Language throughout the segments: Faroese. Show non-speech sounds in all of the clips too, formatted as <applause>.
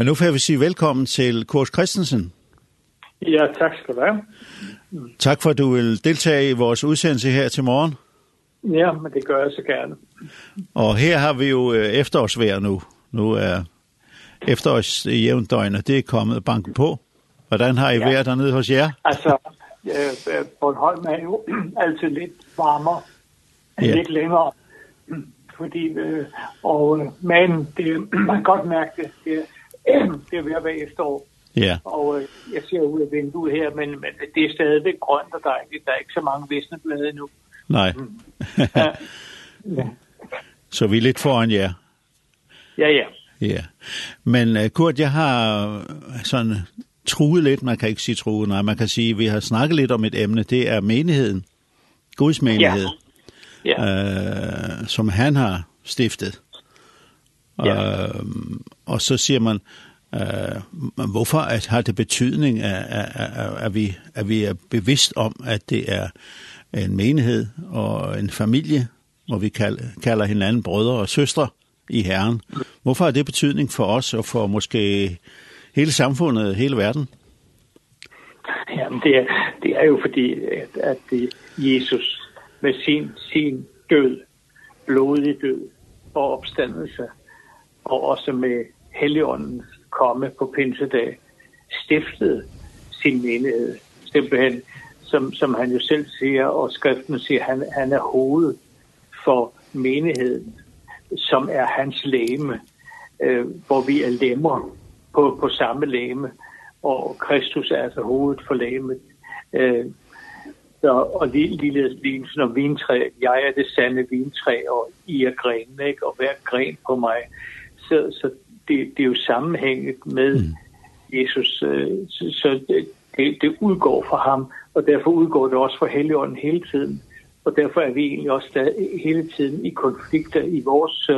Men nu får jeg vil sige velkommen til Kors Christensen. Ja, tak skal du have. Tak for, at du vil deltage i vores udsendelse her til morgen. Ja, men det gør jeg så gerne. Og her har vi jo efterårsvejr nu. Nu er efterårsjævndøgn, og det er kommet banken på. Hvordan har I ja. været dernede hos jer? Altså, øh, Bornholm er jo <clears throat> altid lidt varmere, ja. lidt længere. Fordi, øh, og, men det, <clears throat> man kan godt mærke det, det det er ved at være efterår. Ja. Og øh, jeg ser ud af vinduet her, men, men det er stadigvæk grønt og dejligt. Der er ikke så mange visne blade endnu. Nej. <laughs> Ja. ja. Så vi er lidt foran jer. Ja, ja. Ja. Men uh, Kurt, jeg har sådan truet lidt, man kan ikke sige truet, nej, man kan sige, vi har snakket lidt om et emne, det er menigheden, Guds menighed, ja. Ja. Uh, som han har stiftet. Ja. Og så siger man, uh, hvorfor at, har det betydning, at, at, at, at, vi, at vi er bevidst om, at det er en menighed og en familie, hvor vi kalder, kalder hinanden brødre og søstre i Herren. Hvorfor har det betydning for os og for måske hele samfundet, hele verden? Jamen, det er, det er jo fordi, at, at det, Jesus med sin, sin død, blodig død og opstandelse, og også med Helligåndens komme på pinsedag, stiftede sin menighed, simpelthen, som, som han jo selv siger, og skriften siger, han, han er hovedet for menigheden, som er hans læme, øh, hvor vi er lemmer på, på samme læme, og Kristus er altså hovedet for læmet. Øh, så, og lille lignelsen om vintræ, jeg er det sande vintræ, og I er grenen, ikke? og hver gren på mig så, så det, det er jo sammenhænget med mm. Jesus, øh, så, så det, det udgår fra ham, og derfor udgår det også fra Helligånden hele tiden. Og derfor er vi egentlig også der, hele tiden i konflikter i vores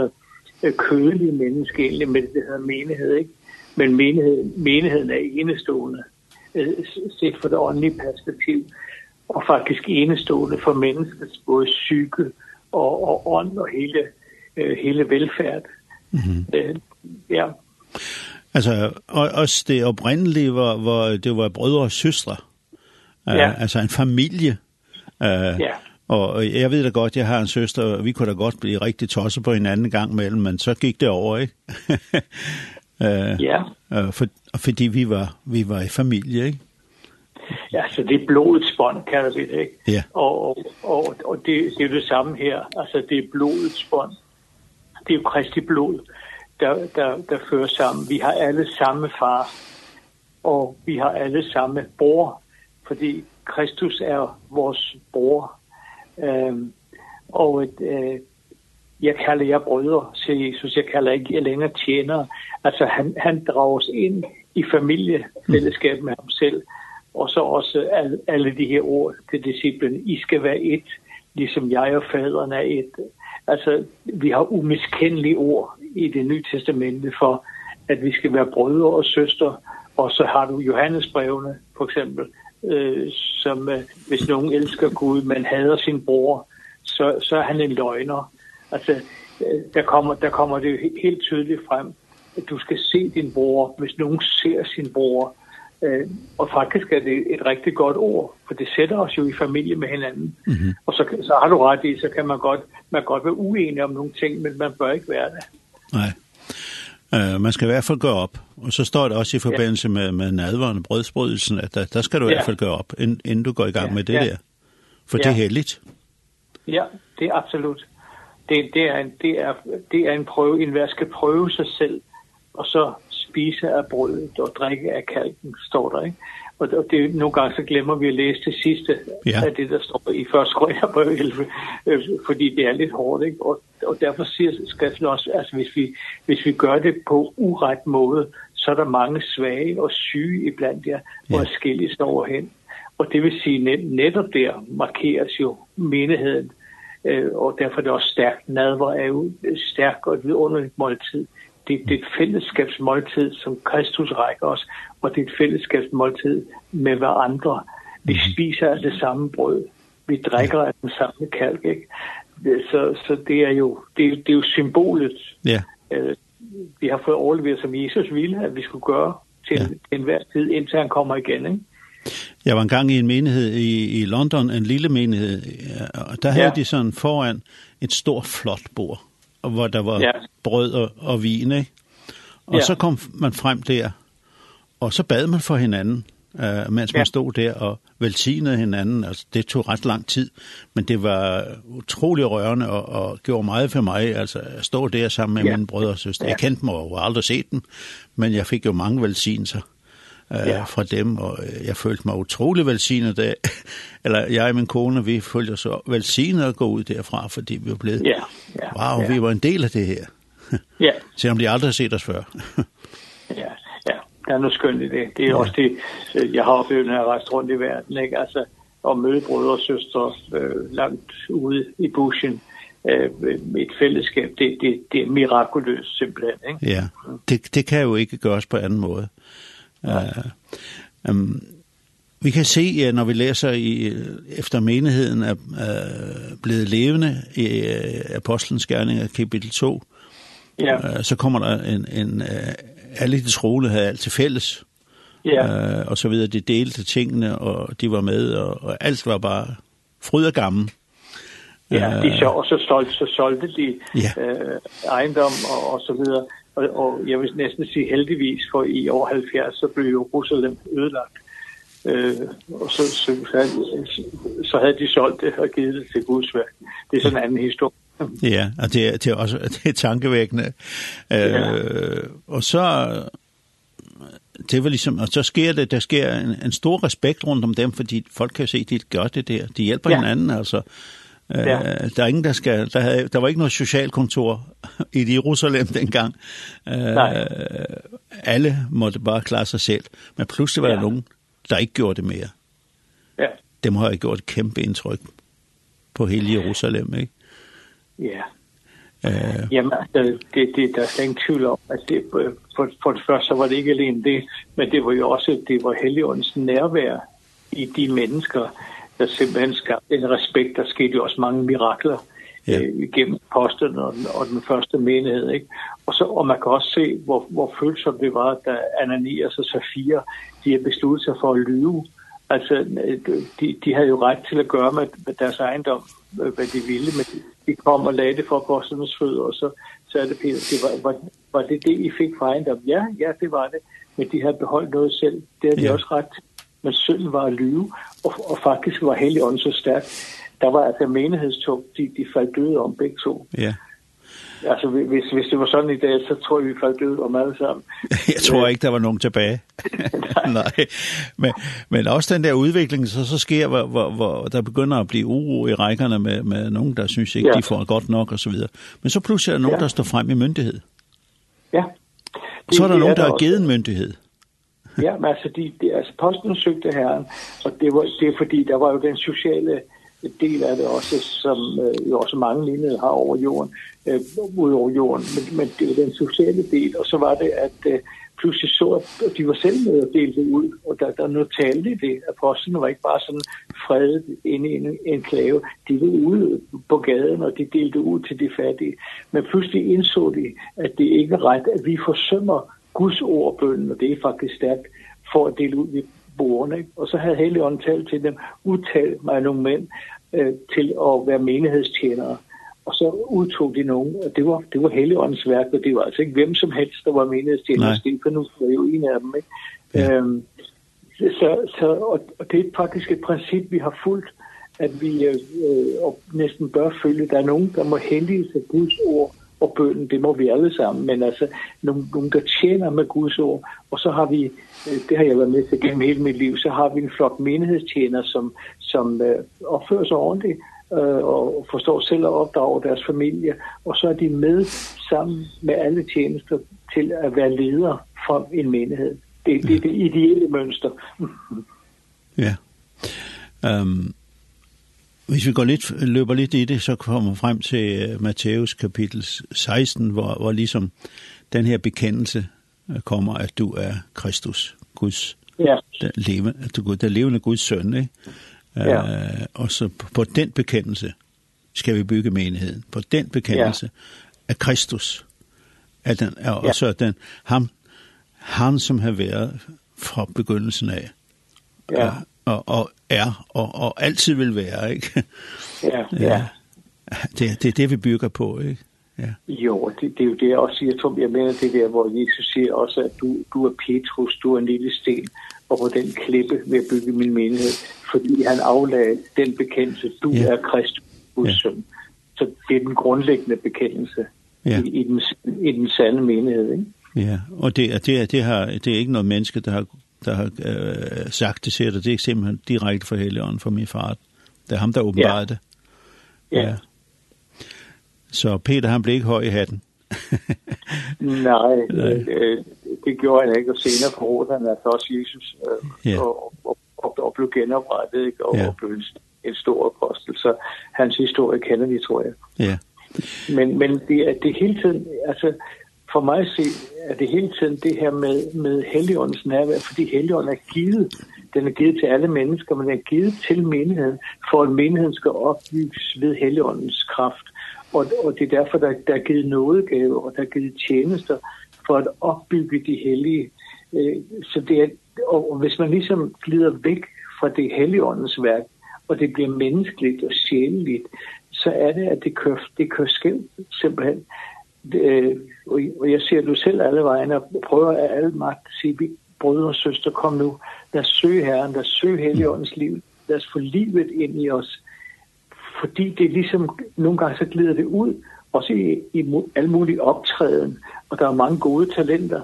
øh, kødelige menneske, egentlig med det, her menighed, ikke? Men menigheden, menigheden er enestående, øh, set fra det åndelige perspektiv, og faktisk enestående for menneskets både psyke og, og ånd og hele, øh, hele velfærd. Mm -hmm. ja. Altså, og, også det oprindelige, hvor, hvor det var brødre og søstre. Uh, ja. Altså en familie. Uh, ja. Og jeg ved da godt, jeg har en søster, og vi kunne da godt blive rigtig tosset på en anden gang mellem, men så gik det over, ikke? uh, <laughs> ja. Uh, for, fordi vi var, vi var i familie, ikke? Ja, så det er blodets bånd, kalder vi det, ikke? Ja. Og, og, og det, det er det samme her. Altså, det er blodets bånd. Det er jo Kristi blod, der, der, der fører sammen. Vi har alle samme far, og vi har alle samme bror, fordi Kristus er vores bror. Øhm, og et, øh, jeg kalder jer brødre, siger Jesus. Jeg kalder ikke jer længere tjenere. Altså han, han drager os ind i familiefællesskab med ham selv. Og så også alle, alle de her ord til disciplen. I skal være et, ligesom jeg og faderen er et. Altså, vi har umiskendelige ord i det nye testamente for, at vi skal være brødre og søster. Og så har du Johannesbrevene, for eksempel, øh, som øh, hvis nogen elsker Gud, men hader sin bror, så, så er han en løgner. Altså, øh, der, kommer, der kommer det helt tydeligt frem, at du skal se din bror. Hvis nogen ser sin bror, Øh, og faktisk er det et rigtig godt ord, for det sætter os jo i familie med hinanden. Mm -hmm. Og så, så har du ret i, så kan man godt, man godt være uenig om nogle ting, men man bør ikke være det. Nej. Øh, man skal i hvert fald gøre op. Og så står det også i forbindelse ja. med, med nadvaren og brødsbrydelsen, at der, der skal du ja. i hvert fald gøre op, inden, inden du går i gang ja. med det ja. der. For ja. det er heldigt. Ja, det er absolut. Det, det, er en, det, er, det er en prøve, en hver skal prøve sig selv, og så, spise af brødet og drikke af kalken, står der, ikke? Og, og det, nogle gange så glemmer vi at læse det sidste ja. af det, der står i første Korinther 11, øh, fordi det er lidt hårdt, ikke? Og, og derfor siger skriften også, altså hvis vi, hvis vi gør det på uret måde, så er der mange svage og syge iblandt jer, hvor ja. skilles overhen. Og det vil sige, net, netop der markeres jo menigheden, øh, og derfor er det også stærkt. Nadver er jo stærk og et vidunderligt måltid. Det, det er et fællesskabsmåltid, som Kristus rækker os, og det er et fællesskabsmåltid med hverandre. Vi spiser af det samme brød. Vi drikker af den samme kalk, ikke? Så, så det er jo, det, det er jo symbolet. Ja. Øh, vi har fået overleveret, som Jesus ville, at vi skulle gøre til ja. enhver tid, indtil han kommer igen, ikke? Jeg var engang i en menighed i, i London, en lille menighed, og der ja. havde de sådan foran et stort flot bord hvor der var ja. brød og, og vin, ikke? Og ja. så kom man frem der, og så bad man for hinanden, uh, mens man ja. stod der og velsignede hinanden. Altså, det tog ret lang tid, men det var utrolig rørende og, og gjorde meget for mig. Altså, at stå der sammen med ja. mine brødre og søster. Ja. Jeg kendte mig og aldrig set dem, men jeg fik jo mange velsignelser øh, ja. fra dem, og jeg følte mig utrolig velsignet der. <laughs> eller jeg og min kone, vi følte så velsignet at gå ud derfra, fordi vi var blevet, ja. Ja. wow, ja. vi var en del af det her. ja. <laughs> Selvom de aldrig har set os før. <laughs> ja, ja, Det er noget skønt i det. Det er ja. også det, jeg har oplevet, når jeg rejst rundt i verden, ikke? Altså, og møde brødre og søstre øh, langt ude i bushen, øh, et fællesskab. Det, det, det er mirakuløst simpelthen. Ikke? Ja, det, det kan jo ikke gøres på anden måde. Uh, um, vi kan se, når vi læser i, efter menigheden er uh, blevet levende i uh, Apostlenes Gerninger, kapitel 2, ja. uh, så kommer der en, en uh, alle de troende havde alt til fælles, ja. uh, og så videre, de delte tingene, og de var med, og, og alt var bare fryd og gammel. Ja, de så også solgte, så solgte de ja. øh, ejendom og, og så videre. Og, og jeg vil næsten sige heldigvis, for i år 70, så blev Jerusalem ødelagt. Øh, og så, så, så, så havde de solgt det og givet det til Guds værk. Det er sådan en anden historie. Ja, og det er, det er også det er tankevækkende. Øh, ja. Og så det var liksom og så sker det der sker en, en stor respekt rundt om dem fordi folk kan se de gør det der. De hjælper ja. hinanden altså. Ja. Der er ingen, der skal... Der, havde, der var ikke noget socialkontor i Jerusalem dengang. Øh, Nej. Alle måtte bare klare sig selv. Men pludselig var ja. der nogen, der ikke gjorde det mere. Ja. Dem har jeg gjort et kæmpe indtryk på hele Jerusalem, ikke? Ja. Eh Jamen, altså, det, det, der er ingen tvivl om, at det, for, for det første så var det ikke alene det, men det var jo også, det var Helligåndens nærvær i de mennesker, der simpelthen skabte en respekt. Der skete jo også mange mirakler ja. øh, gennem posten og, og den første menighed. Ikke? Og, så, og man kan også se, hvor, hvor følsomt det var, da Ananias og Safira, de har besluttet sig for at lyve. Altså, de, de havde jo ret til at gøre med, med deres ejendom, hvad de ville, men de kom og lagde det for apostlenes fødder, og så sagde det Peter, det var, var, var det det, I fik fra ejendom? Ja, ja, det var det, men de havde beholdt noget selv. Det havde de ja. også ret til men synd var at lyve, og, og faktisk var Helligånden så stærk. Der var altså menighedstog, de, de faldt døde om begge to. Ja. Altså, hvis, hvis det var sådan i dag, så tror jeg, vi faldt døde om alle sammen. <laughs> jeg tror ikke, der var nogen tilbage. <laughs> Nej. Men, men også den der udvikling, så, så sker, hvor, hvor, hvor der begynder at blive uro i rækkerne med, med nogen, der synes ikke, ja. de får godt nok og så videre. Men så pludselig er der nogen, ja. der står frem i myndighed. Ja. Det, så er der det nogen, der, har givet en myndighed ja, men altså, de, de, altså posten søgte herren, og det var, det er fordi, der var jo den sociale del af det også, som øh, jo også mange lignede har over jorden, øh, ud over jorden, men, men det var den sociale del, og så var det, at øh, pludselig så, at de var selv med at dele det ud, og der, der noget talte i det. Apostlene var ikke bare sådan fredet inde i en enklave. De var ude på gaden, og de delte ud til de fattige. Men pludselig indså de, at det ikke er ret, at vi forsømmer Guds ord og bønnen, og det er faktisk stærkt, for at dele ud i bordene. Ikke? Og så havde Helligånden talt til dem, udtalt mig nogle mænd øh, til at være menighedstjenere. Og så udtog de nogen, og det var, det var Helligåndens værk, og det var altså ikke hvem som helst, der var menighedstjenere. Stefanus var jo en af dem. Ikke? Ja. Øhm, så, så, og, og det er faktisk et princip, vi har fulgt, at vi øh, og næsten bør følge. Der er nogen, der må hellige sig Guds ord, og bønnen, det må vi alle sammen, men altså nogen, nogen der tjener med Guds ord, og så har vi, det har jeg været med til gennem hele mit liv, så har vi en flok menighedstjener, som, som øh, opfører sig ordentligt, øh, og forstår selv at opdrage deres familie, og så er de med sammen med alle tjenester til at være ledere for en menighed. Det, det er det ideelle mønster. ja. Um, Hvis vi går lidt, løber lidt i det, så kommer vi frem til Matthæus kapitel 16, hvor, hvor ligesom den her bekendelse kommer, at du er Kristus, Guds, ja. der, leve, du, der levende Guds søn. Ikke? Ja. Og så på, på den bekendelse skal vi bygge menigheden. På den bekendelse ja. af Kristus. At den, er, og ja. så den, ham, han som har været fra begyndelsen af, ja og, og er og, og altid vil være, ikke? Ja, ja. ja. Det, det er det, vi bygger på, ikke? Ja. Jo, det, det er jo det, jeg også siger, Tom, jeg mener det der, hvor Jesus siger også, at du, du er Petrus, du er en lille sten, og på den klippe vil jeg bygge min menighed, fordi han aflagde den bekendelse, du ja. er Kristus, ja. søn. Så det er den grundlæggende bekendelse ja. i, i, den, i den sande menighed, ikke? Ja, og det, det, det, har, det er ikke noget menneske, der har der har øh, sagt det til og det er simpelthen direkte for Helligånden, for min far. Det er ham, der åbenbarede ja. det. Ja. ja. Så Peter, han blev ikke høj i hatten. <laughs> Nej, <laughs> Nej. Øh, det gjorde han ikke, og senere forrådte han altså også Jesus, øh, ja. og, og, og, og blev genoprettet, ikke? og, ja. og blev en, en stor apostel. Så hans historie kender vi, tror jeg. Ja. Men, men det, er det hele tiden, altså, for mig se, er det hele tiden det her med, med Helligåndens nærvær, fordi Helligånden er givet. Den er givet til alle mennesker, men den er givet til menigheden, for at menigheden skal opbygges ved Helligåndens kraft. Og, og det er derfor, der, der er givet nådegave, og der er givet tjenester for at opbygge de hellige. Så det er, og hvis man ligesom glider væk fra det Helligåndens værk, og det bliver menneskeligt og sjæleligt, så er det, at det kører, det kører skævt simpelthen det, og, jeg ser du selv alle vejen og prøver af alle magt at sige, vi brødre og søster, kom nu, lad os søge Herren, lad os søge Helligåndens liv, lad os få livet ind i os, fordi det er ligesom, nogle gange så glider det ud, også i, i alle mulige optræden, og der er mange gode talenter,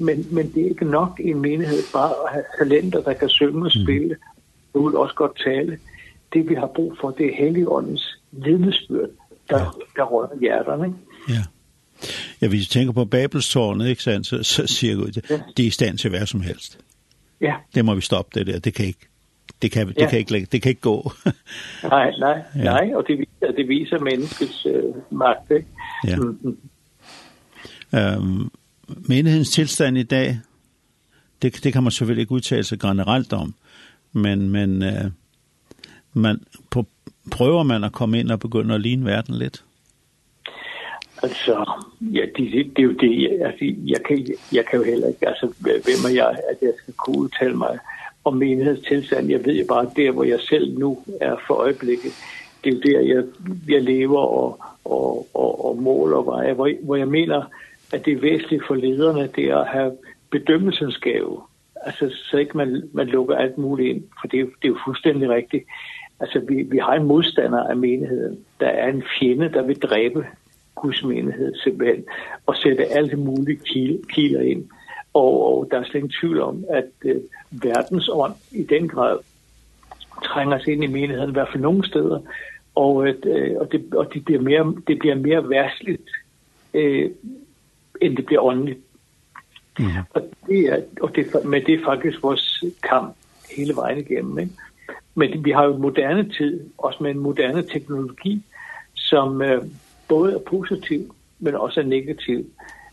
men, men det er ikke nok i en menighed bare at have talenter, der kan synge og spille, og mm. også godt tale. Det vi har brug for, det er Helligåndens vidnesbyrd, der, ja. der rører hjerterne. Ikke? Ja. Ja, hvis du tænker på Babelstårnet, ikke sandt, så, så siger Gud, ja. det er i stand til hvad som helst. Ja. Det må vi stoppe det der, det kan ikke. Det kan, det ja. kan ikke det kan ikke gå. <laughs> nej, nej, ja. nej, og det viser, det viser menneskets øh, magt, ikke? Ja. Mm -hmm. øhm, menighedens tilstand i dag, det, det kan man selvfølgelig ikke udtale sig generelt om, men, men øh, man, på, prøver man at komme ind og begynde at ligne verden lidt? Altså, ja, det, det, det er jo det, altså, jeg, kan, jeg kan jo heller ikke, altså, hvem er jeg, at jeg skal kunne udtale mig om menighedstilstand. Jeg ved jo bare, der hvor jeg selv nu er for øjeblikket, det er jo der, jeg, jeg lever og, og, og, og måler, hvor, hvor, hvor jeg mener, at det er væsentligt for lederne, det er at have bedømmelsens gave. Altså, så ikke man, man lukker alt muligt ind, for det er, det er jo fuldstændig rigtigt. Altså, vi, vi har en modstander af menigheden. Der er en fjende, der vil dræbe Guds menighed simpelthen, og sætte alle mulige kiler ind. Og, og der er slet ingen tvivl om, at øh, verdensånd i den grad trænger sig ind i menigheden, i hvert fald nogle steder, og, øh, og, det, og det, bliver mere, det bliver mere værtsligt, øh, end det bliver åndeligt. Ja. Og, det er, og det, men det er faktisk vores kamp hele vejen igennem. Ikke? Men vi har jo en moderne tid, også med en moderne teknologi, som, øh, både er positiv, men også er negativ.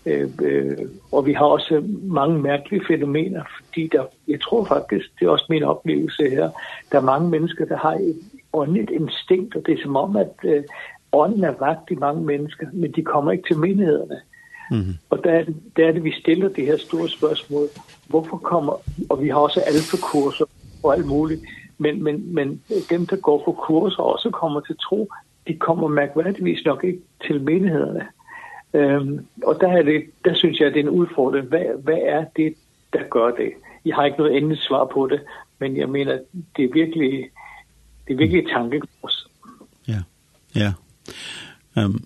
Øh, øh, og vi har også mange mærkelige fænomener, fordi der, jeg tror faktisk, det er også min oplevelse her, der er mange mennesker, der har et åndeligt instinkt, og det er som om, at øh, ånden er vagt i mange mennesker, men de kommer ikke til menighederne. Mm -hmm. Og der er, det, der er det, vi stiller det her store spørgsmål. Hvorfor kommer, og vi har også alfa-kurser og alt muligt, men, men, men dem, der går på kurser, også kommer til tro, de kommer mærkværdigvis nok ikke til menighederne. Øhm, og der, er det, der synes jeg, at det er en udfordring. Hvad, hvad er det, der gør det? Jeg har ikke noget endeligt svar på det, men jeg mener, det er virkelig, det er virkelig tankekors. Ja, ja. Um,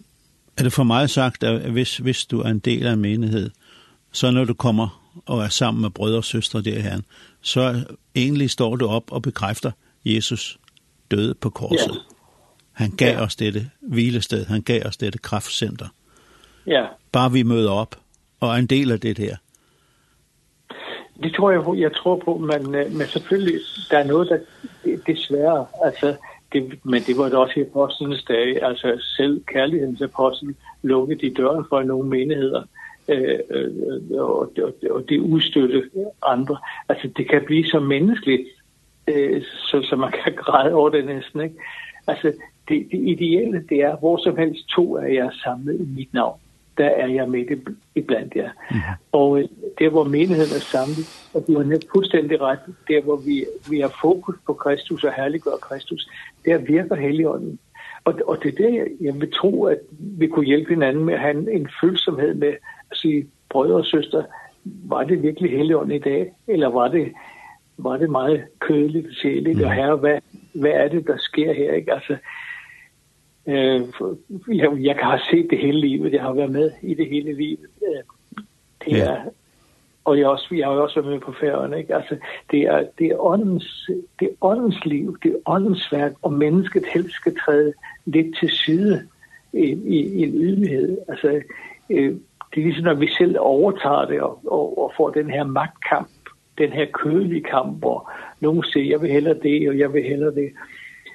er det for mig sagt, at hvis, hvis du er en del af en menighed, så når du kommer og er sammen med brødre og søstre der her, så egentlig står du op og bekræfter Jesus døde på korset. Ja Han gav ja. os dette hvilested, han gav os dette kraftcenter. Ja. Bare vi møder op og er en del af det her. Det tror jeg, jeg tror på, men, men selvfølgelig, der er noget, der desværre, altså, det, men det var det også i apostlenes dage, altså selv kærlighedens apostel lukkede de døren for nogle menigheder, øh, og, og, og det udstøtte andre. Altså det kan blive så menneskeligt, øh, så, så man kan græde over det næsten, ikke? Altså det, det ideelle, det er, hvor som helst to er jeg samlet i mit navn, der er jeg midt i blandt jer. Ja. Og det, hvor menigheden er samlet, og du har fuldstændig ret, der hvor vi, vi har fokus på Kristus og herliggør Kristus, der virker Helligånden. Og, og det er det, jeg, vil tro, at vi kunne hjælpe hinanden med at have en følsomhed med at sige, brødre og søster, var det virkelig Helligånden i dag, eller var det var det meget kødeligt og sjæligt, mm. og herre, hvad, hvad er det, der sker her? Ikke? Altså, Øh, jeg, jeg kan have set det hele livet. Jeg har været med i det hele livet. Det er, ja. Og jeg, også, jeg har også været med på færgerne. Ikke? Altså, det, er, det, er åndens, det er åndens liv, det er åndens værk, og mennesket helst skal træde lidt til side i, i, i en ydmyghed. Altså, øh, det er ligesom, når vi selv overtager det og, og, og får den her magtkamp, den her kødelige kamp, hvor nogen siger, jeg vil hellere det, og jeg vil hellere det.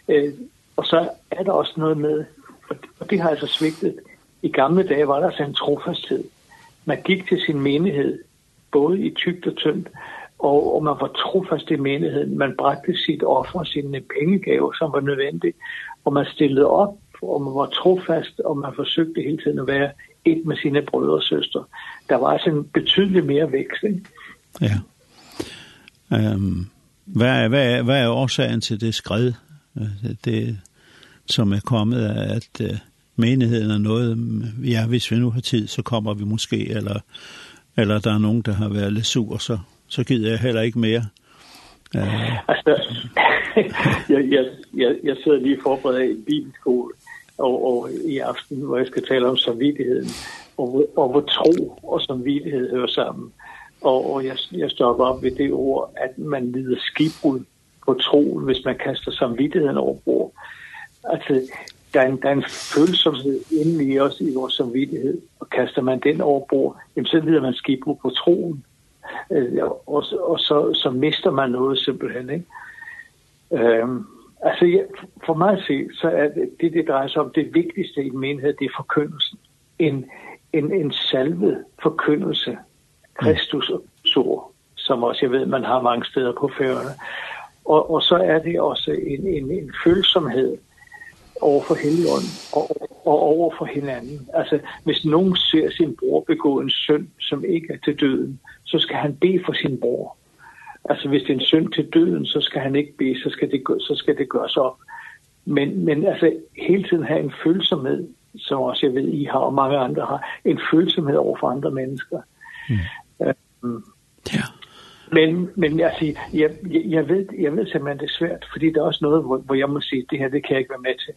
Øh, Og så er der også noget med, og det har altså svigtet. I gamle dage var der altså en trofasthed. Man gik til sin menighed, både i tygt og tyndt, og, og man var trofast i menigheden. Man bragte sit offer, sine pengegave, som var nødvendig, og man stillede op, og man var trofast, og man forsøgte hele tiden at være et med sine brødre og søstre. Der var altså en betydelig mere vækst. Ikke? Ja. Øhm, hvad, er, hvad, er, hvad er årsagen til det skred? Det, som er kommet af, at uh, menigheden er noget, ja, hvis vi nu har tid, så kommer vi måske, eller, eller der er nogen, der har været lidt sur, så, så gider jeg heller ikke mere. Uh, Altså, <laughs> jeg, jeg, jeg, jeg sidder lige forberedt af en bibelskole, og, og i aften, hvor jeg skal tale om samvittigheden, og, og hvor tro og samvittighed hører sammen. Og, og jeg, jeg stopper op ved det ord, at man lider skibbrud på troen, hvis man kaster samvittigheden over bord. Altså, der er en, der er en følsomhed inde i os, i vores samvittighed, og kaster man den over bord, jamen så lider man skibbrug på troen, øh, og, og så, så mister man noget simpelthen, ikke? Øhm, altså, ja, for mig at se, så er det, det, det drejer sig om, det vigtigste i menighed, det er forkyndelsen. En, en, en salvet forkyndelse, Kristus og Sor, som også jeg ved, man har mange steder på færøerne. Og, og så er det også en, en, en følsomhed over for helgen og, og over for hinanden. Altså, hvis nogen ser sin bror begå en synd, som ikke er til døden, så skal han bede for sin bror. Altså, hvis det er en synd til døden, så skal han ikke bede, så skal det, så skal det gøres op. Men, men altså, hele tiden have en følsomhed, som også jeg ved, I har, og mange andre har, en følsomhed over for andre mennesker. Mm. Øhm, ja. Men men jeg siger jeg jeg ved jeg ved simpelthen det er svært, fordi det er også noget hvor, hvor jeg må sige det her det kan jeg ikke være med til.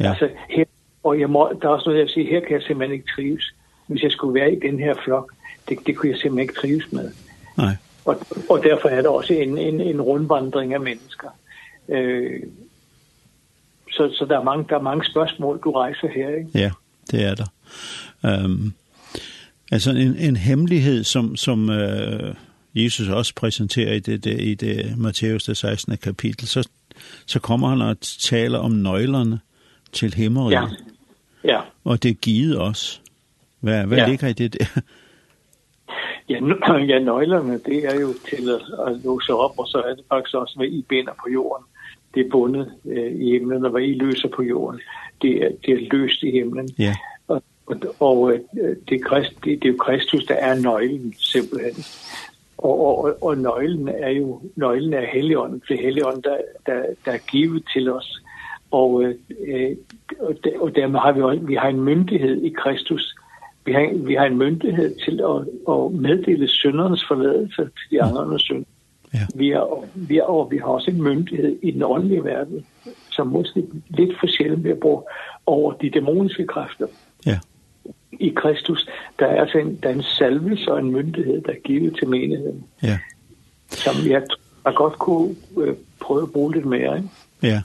Ja. Altså, her, og jeg må, der er også noget, jeg vil sige, her kan jeg simpelthen ikke trives. Hvis jeg skulle være i den her flok, det, det kunne jeg simpelthen ikke trives med. Nej. Og, og derfor er der også en, en, en rundvandring af mennesker. Øh, så, så der er, mange, der er mange spørgsmål, du rejser her, ikke? Ja, det er der. Øhm, altså en, en hemmelighed, som, som øh, Jesus også præsenterer i det, det, i det Matteus det 16. kapitel, så, så kommer han og taler om nøglerne til himmeriet. Ja. ja. Og det er givet os. Hvad, hvad ja. ligger i det der? <laughs> Ja, <laughs> ja, nøglerne, det er jo til at, at låse op, og så er det faktisk også, hvad I binder på jorden. Det er bundet øh, i himlen, og hvad I løser på jorden, det er, det er løst i himlen. Ja. Og, og, og det, er Christ, det, det er jo Kristus, der er nøglen, simpelthen. Og, og, og nøglen er jo nøglen er Helligånden, for Helligånden, der, der, der er givet til os. Og, øh, og dermed har vi, også, vi har en myndighed i Kristus. Vi har, vi har en myndighed til at, at meddele syndernes forladelse til de andre synd. Ja. Vi, er, vi, er, og vi har også en myndighed i den åndelige verden, som måske lidt for sjældent bliver brugt over de dæmoniske kræfter. Ja. I Kristus, der er altså en, der er en salvelse og en myndighed, der er givet til menigheden. Ja. Som jeg, har godt kunne øh, prøve at bruge lidt mere. Ikke? Ja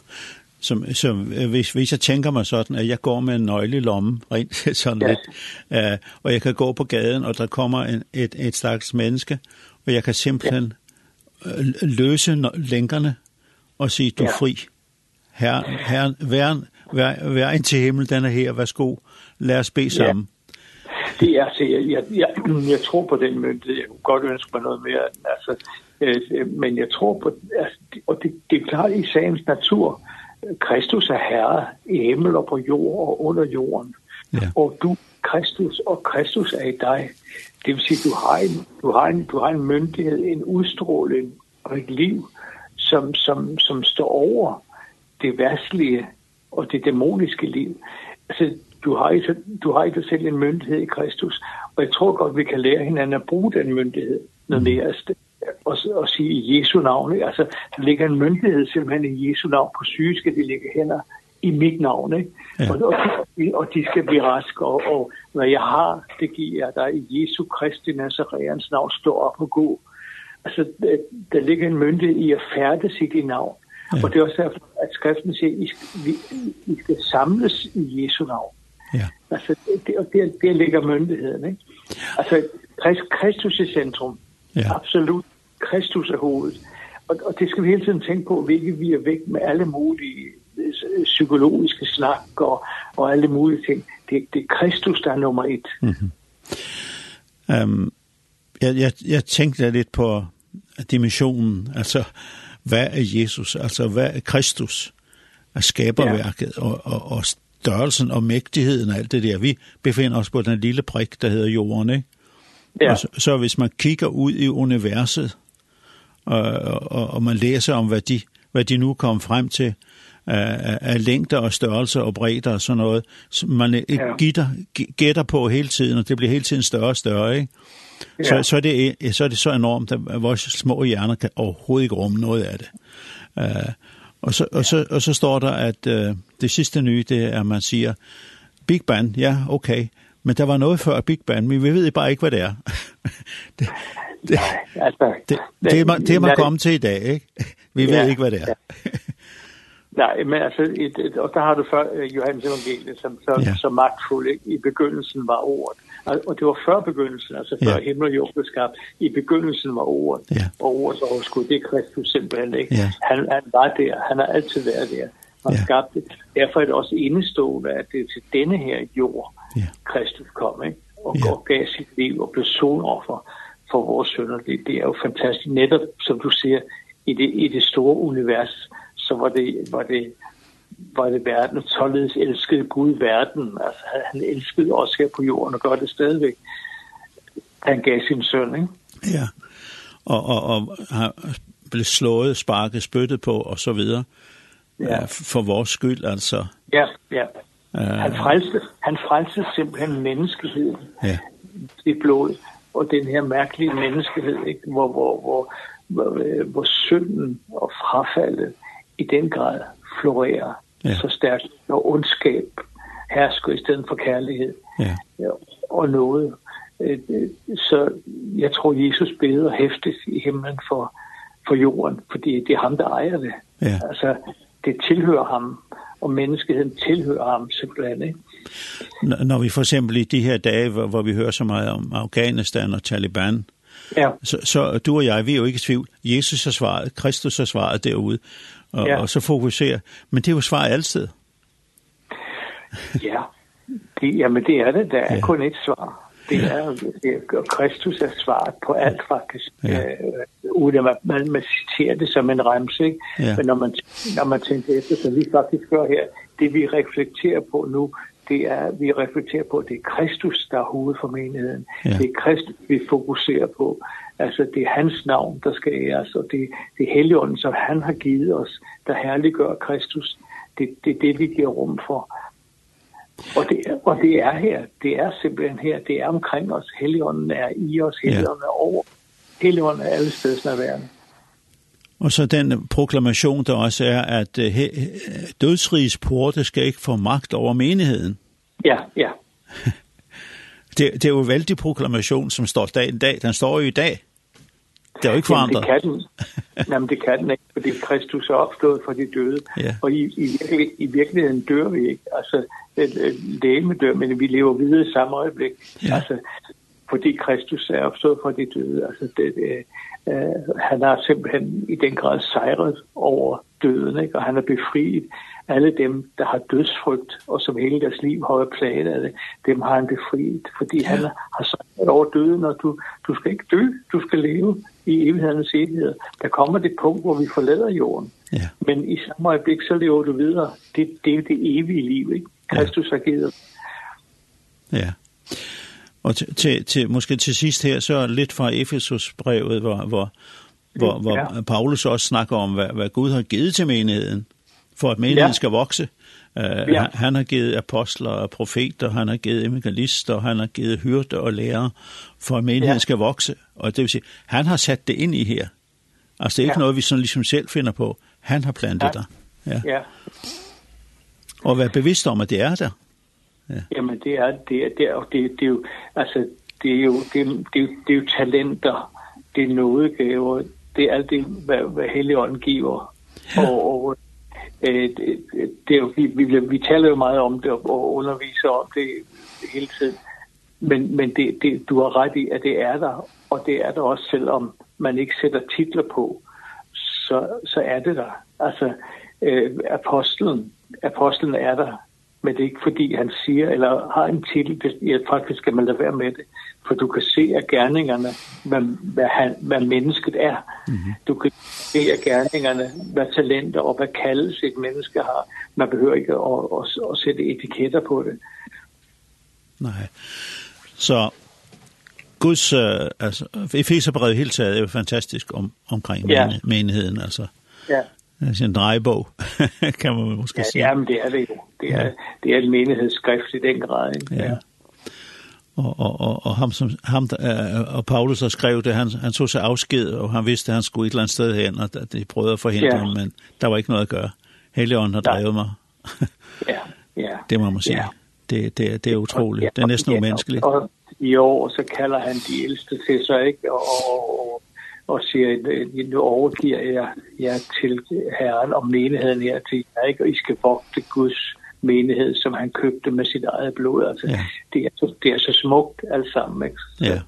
som, som hvis, hvis jeg tænker mig sådan, at jeg går med en nøgle i lommen, rent <laughs> sådan ja. lidt, øh, og jeg kan gå på gaden, og der kommer en, et, et slags menneske, og jeg kan simpelthen ja. løse lænkerne og sige, du er ja. fri. Her her vær vær, vær ind til himmel, den er her, værsgo, lad os bede sammen. Ja. Det er så jeg, jeg, jeg, jeg tror på den myndighed, jeg kunne godt ønske mig noget mere, altså, øh, men jeg tror på, altså, og det, det er klart i sagens natur, Kristus er herre i himmel og på jord og under jorden. Ja. Og du Kristus, og Kristus er i dig. Det vil sige, du har en, du har en, du har en myndighed, en udstråling og et liv, som, som, som står over det værtslige og det dæmoniske liv. Altså, du har, ikke, du har ikke selv en myndighed i Kristus, og jeg tror godt, vi kan lære hinanden at bruge den myndighed noget det er og, og sige i Jesu navn. Ikke? Altså, der ligger en myndighed simpelthen i Jesu navn. På syge skal de ligge hænder i mit navn. Ikke? Ja. Og, og, og de skal blive raske. Og, og hvad jeg har, det giver jeg dig i Jesu Kristi Nazareans navn. Stå op og gå. Altså, der, der ligger en myndighed i at færdes i dit navn. Ja. Og det er også derfor, at skriften siger, at I skal, vi, I skal samles i Jesu navn. Ja. Altså, det, og der, der ligger myndigheden. Ikke? Altså, Kristus i centrum. Ja. Absolut. Kristus er hovedet. Og, og det skal vi hele tiden tænke på, hvilket vi er væk med alle mulige psykologiske snak og, og alle mulige ting. Det, det er Kristus, der er nummer et. Mm -hmm. um, jeg, jeg, jeg tænkte lidt på dimensionen, altså hvad er Jesus, altså hvad er Kristus, er skaberværket ja. og, og, og størrelsen og mægtigheden og alt det der. Vi befinder os på den lille prik, der hedder jorden, ikke? Ja. Og så, så hvis man kigger ud i universet, og, og, og man læser om, hvad de, hvad de nu kom frem til, af, af længder og størrelser og bredder og sådan noget, som man ikke ja. gitter, gætter på hele tiden, og det bliver hele tiden større og større, ikke? Ja. Så, så, er det, så er det så enormt, at vores små hjerner kan overhovedet ikke rumme noget af det. Uh, og, så, og, så, og så står der, at uh, det sidste nye, det er, at man siger, Big Bang, ja, okay, Men der var noget før Big Bang, men vi ved bare ikke, hvad det er. <laughs> det, det, Nej, altså, det, det, det, er man, det er man kommet til i dag, ikke? <laughs> Vi ved ja, ikke, hvad det er. Ja. Nej, men altså, et, et, og der har du før uh, Johannes Evangeliet, som så, ja. så magtfuld ikke? i begyndelsen var ordet. Og, og det var før begyndelsen, altså før ja. himmel og jord blev skabt. I begyndelsen var ordet, ja. og ordets overskud, det er Kristus simpelthen, ikke? Ja. Han, han var der, han har altid været der har ja. skabt det. Derfor er det også indestående, at det er til denne her jord, ja. Kristus kom, ikke? og ja. og gav sit liv og blev sonoffer for vores sønner. Det, det er jo fantastisk. Netop, som du siger, i det, i det store univers, så var det, var det var det verden, således elskede Gud verden. Altså, han elskede os her på jorden og gør det stadigvæk. Han gav sin søn, ikke? Ja, og, og, og han blev slået, sparket, spyttet på og så videre ja. for vores skyld, altså. Ja, ja. Uh, han, frelste, han frelste simpelthen menneskeheden ja. i blod, og den her mærkelige menneskehed, ikke? Hvor, hvor, hvor, hvor, hvor synden og frafaldet i den grad florerer ja. så stærkt, når ondskab hersker i stedet for kærlighed ja. Ja, og noget. Så jeg tror, Jesus beder hæftigt i himlen for, for jorden, fordi det er ham, der ejer det. Ja. Altså, det tilhører ham, og menneskeheden tilhører ham simpelthen, ikke? Når vi for eksempel i de her dage, hvor, hvor vi hører så meget om Afghanistan og Taliban, ja. så, så du og jeg, vi er jo ikke i tvivl. Jesus har svaret, Kristus har svaret derude, og, ja. og så fokuserer. Men det er jo svaret altid. ja, det, jamen det er det. Der er ja. kun et svar det er jo, Kristus er svaret på alt faktisk, ja. øh, uden at man, man citerer det som en remse, ikke? Ja. Men når man, når man tænker efter, som vi faktisk gør her, det vi reflekterer på nu, det er, vi reflekterer på, det er Kristus, der er hovedet for menigheden. Ja. Det er Kristus, vi fokuserer på. Altså, det er hans navn, der skal æres, og det, det er heligånden, som han har givet os, der herliggør Kristus. Det, det er det, vi giver rum for. Og det, og det er her, det er simpelthen her, det er omkring os. heligånden er i os, heligånden er over. heligånden er alle steder af verden. Og så den proklamation, der også er, at dødsrigs porte skal ikke få magt over menigheden. Ja, ja. <laughs> det, det er jo en vældig proklamation, som står dag i dag. Den står jo i dag. Det er jo ikke forandret. Det kan den. <laughs> Jamen det kan den ikke, fordi Kristus er opstået fra de døde. Ja. Og i, i, i virkeligheden dør vi ikke. Altså, læme dør, men vi lever videre i samme øjeblik. Ja. Altså, fordi Kristus er opstået fra de døde. Altså det, øh, han har simpelthen i den grad sejret over døden, ikke? og han har befriet alle dem, der har dødsfrygt, og som hele deres liv har været plaget af det, dem har han befriet, fordi han har sejret over døden, og du, du skal ikke dø, du skal leve i evighedens evighed. Der kommer det punkt, hvor vi forlader jorden. Ja. Men i samme øjeblik, så lever du videre. Det, det er det evige liv, ikke? Kristus ja. har givet. Ja. Og til, til, måske til sidst her, så lidt fra Efesus-brevet, hvor, hvor, hvor, ja. Paulus også snakker om, hvad, hvad Gud har givet til menigheden, for at menigheden ja. skal vokse. Uh, ja. Han har givet apostler og profeter, han har givet evangelister, han har givet hyrde og lærere, for at menigheden ja. skal vokse. Og det vil sige, han har sat det ind i her. Altså det er ikke ja. noget, vi sådan ligesom selv finder på. Han har plantet ja. der. Ja. ja. Og vær bevidst om, at det er der. Ja. Jamen det er det er det og det det er jo altså det er jo det det, det er jo talenter. Det er nådegaver. Det er alt det hvad, hvad Helligånden giver. Ja. Og, og øh, det, det er jo, vi, vi, vi taler jo meget om det og underviser om det hele tiden. Men, men det, det, du har ret i, at det er der, og det er der også, selvom man ikke sætter titler på, så, så er det der. Altså, øh, apostlen, apostlen er der men det er ikke fordi han siger, eller har en titel, ja, faktisk skal man lade være med det, for du kan se af gerningerne, hvad, hvad, han, hvad mennesket er. Mm -hmm. Du kan se af gerningerne, hvad talenter og hvad kaldes et menneske har. Man behøver ikke at, at, at sætte etiketter på det. Nej. Så Guds, øh, altså, Efeserbrevet hele taget er jo fantastisk om, omkring ja. menigheden, altså. Ja. Det er sin drejebog, <laughs> kan man måske ja, sige. Jamen, det er det jo. Det er, ja. det er en menighedsskrift i den grad. Ikke? Ja. Og, og, og, og, ham, som, ham, der, og Paulus, har skrevet det, han, han tog sig afsked, og han vidste, at han skulle et eller andet sted hen, og de prøvede at forhindre ja. ham, men der var ikke noget at gøre. Helligånden har drevet mig. ja, ja. <laughs> Det må man sige. Ja. Det, det, det er utroligt. Ja, det er næsten ja, umenneskeligt. Og, jo, og så kalder han de ældste til sig, ikke? Og, og, og og siger, nu overgiver jeg jer til Herren og menigheden her til jer, ikke? og I skal vogte Guds menighed, som han købte med sit eget blod. Altså, ja. det, er så, det er så smukt alt sammen. Ikke? Så, ja.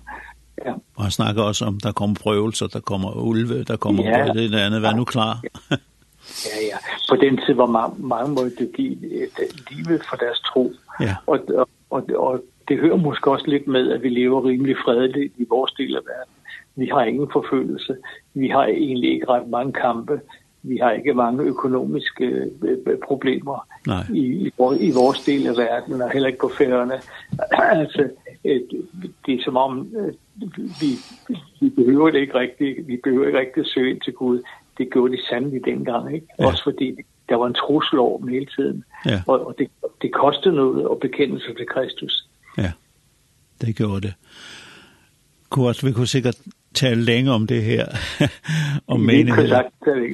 ja. Og han snakker også om, der kommer prøvelser, der kommer ulve, der kommer ja. det eller andet. Vær nu klar. ja, ja. På den tid var man, mange måtte give et livet for deres tro. Ja. Og, og, og, og det hører måske også lidt med, at vi lever rimelig fredeligt i vores del af verden. Vi har ingen forfølgelse. Vi har egentlig ikke ret mange kampe. Vi har ikke mange økonomiske problemer Nej. i, i, i vores del af verden, og heller ikke på færgerne. <clears throat> altså, det er som om, vi, vi behøver det ikke rigtigt. Vi behøver ikke rigtigt søge ind til Gud. Det gjorde de sandelig dengang, ikke? Ja. Også fordi der var en trussel over dem hele tiden. Ja. Og, og det, det kostede noget at bekende sig til Kristus. Ja, det gjorde det. Kurt, vi kunne sikkert tale længe om det her. <laughs> om menigheder.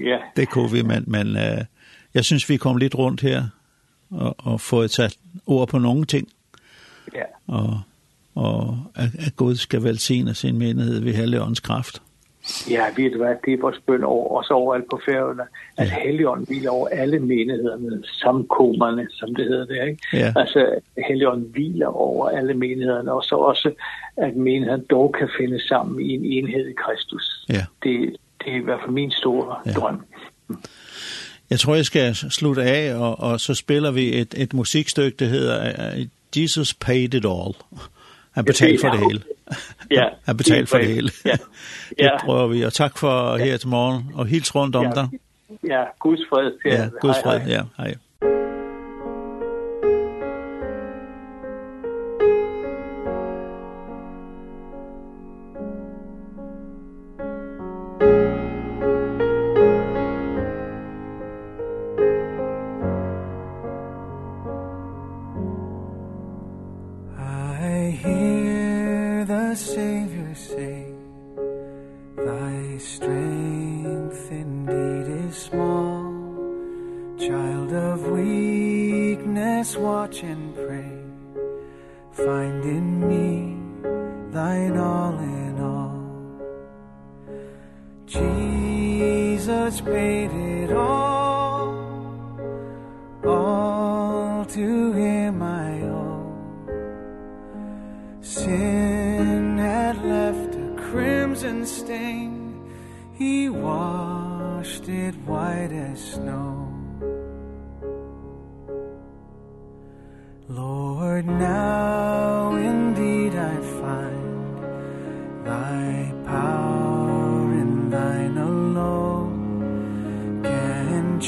ja. Det kunne vi, men, men uh, jeg synes, vi kom lidt rundt her og, og fået sat ord på nogle ting. Ja. Og, og at, at Gud skal velsigne sin menighed ved Helligåndens kraft. Ja, vi det var det vores bøn over os overalt på færøerne, at Helligånden hviler over alle menighederne, samkommerne, som det hedder der, ikke? Ja. Altså, Helligånden hviler over alle menighederne, og så også, at menigheden dog kan finde sammen i en enhed i Kristus. Ja. Det, det er i hvert fald min store ja. drøm. Jeg tror, jeg skal slutte af, og, og så spiller vi et, et musikstykke, der hedder Jesus Paid It All. Han betalte <laughs> for det hele. Ja. Han betalte for det hele. Ja. ja. Det prøver vi. Og tak for her til morgen, og helt rundt om ja. dig. Ja, Guds fred. Ja, Guds fred. Ja, hej.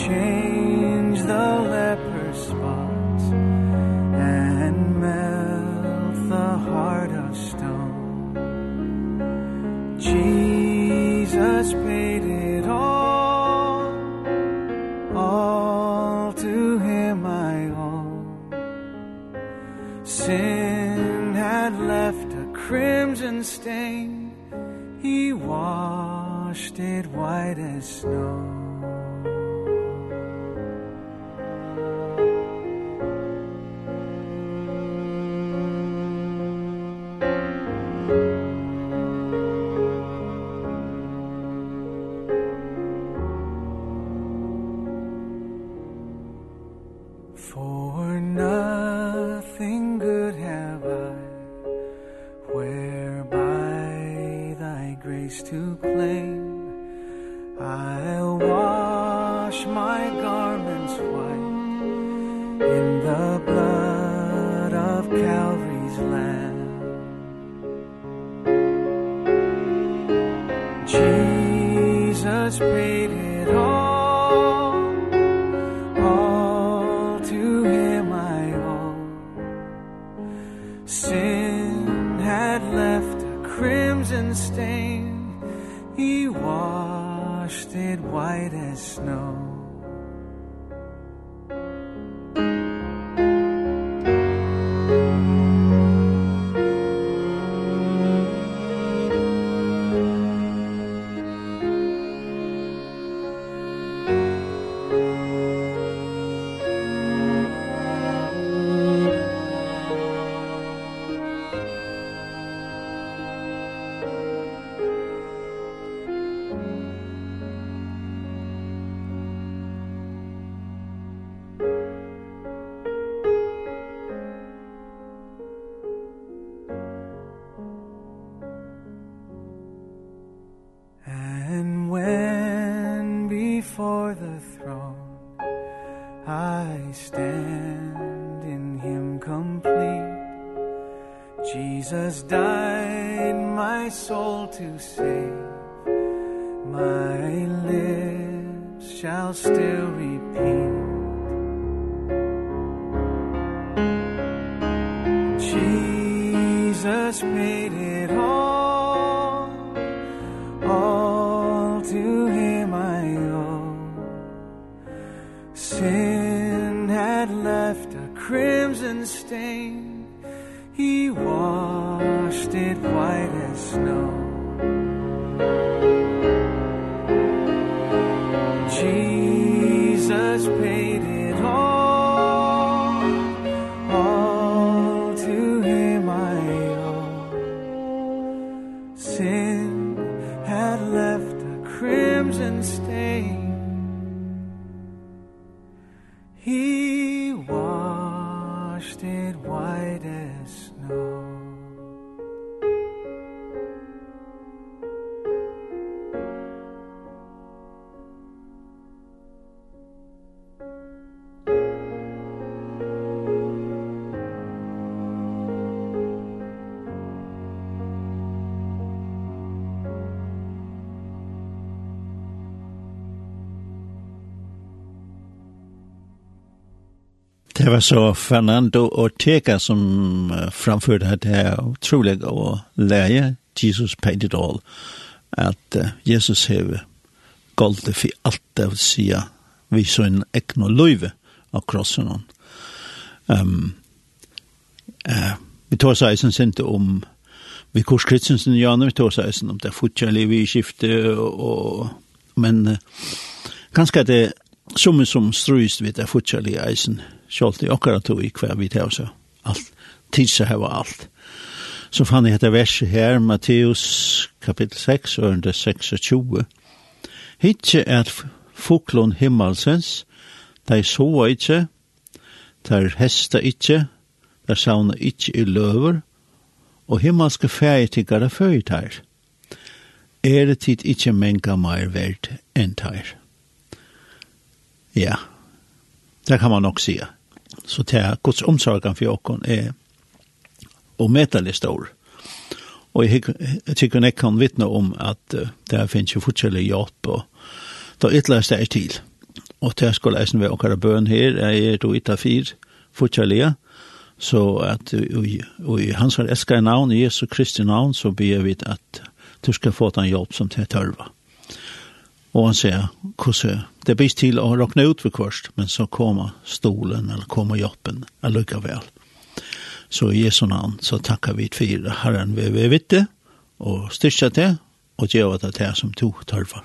change before the throne. I stand in him complete. Jesus died my soul to save. My lips shall still repeat. He Det var så Fernando Ortega som framförde det er utrolig och läge Jesus paid it all. Att uh, Jesus har det för allt det å si vi så en ekno løyve av krossen. Um, uh, vi tar seg som inte om vi kurs Kristensen i vi tar seg som om det fortsatt vi skifte och men uh, ganska det som som strøyst vid det fortsatt i eisen, sjalt i akkurat tog i hver vi tar så alt, tidsa heva alt. Så fann jeg dette verset her, Matteus kapittel 6, ørende 26. Hitje er fuklon himmelsens, de soa ikkje, de hesta ikkje, de sauna ikkje i løver, og himmelske fægtigare føytar. Er det tid ikkje menga meir verd enn teir. Ja, det kan man nok säga. Så det er Guds omsorgen för er är medelig stor. Och jag tycker jeg kan vittna om att det här finns ju fortsatt jobb och då ytterligare det är till. Och det skulle jag vara åkere bøn här, jeg är då ytter fyr, fortsatt så att och i hans älskade namn, Jesu Kristi namn, så ber vi att du ska få den hjelp som det törvar. Og han sier, hvordan det blir til å råkne ut ved kvørst, men så kommer stolen eller kommer jobben, eller lykke vel. Så i Jesu navn så takkar vi for Herren vi vil vite, og styrke til, og gjøre det til som to tørfer.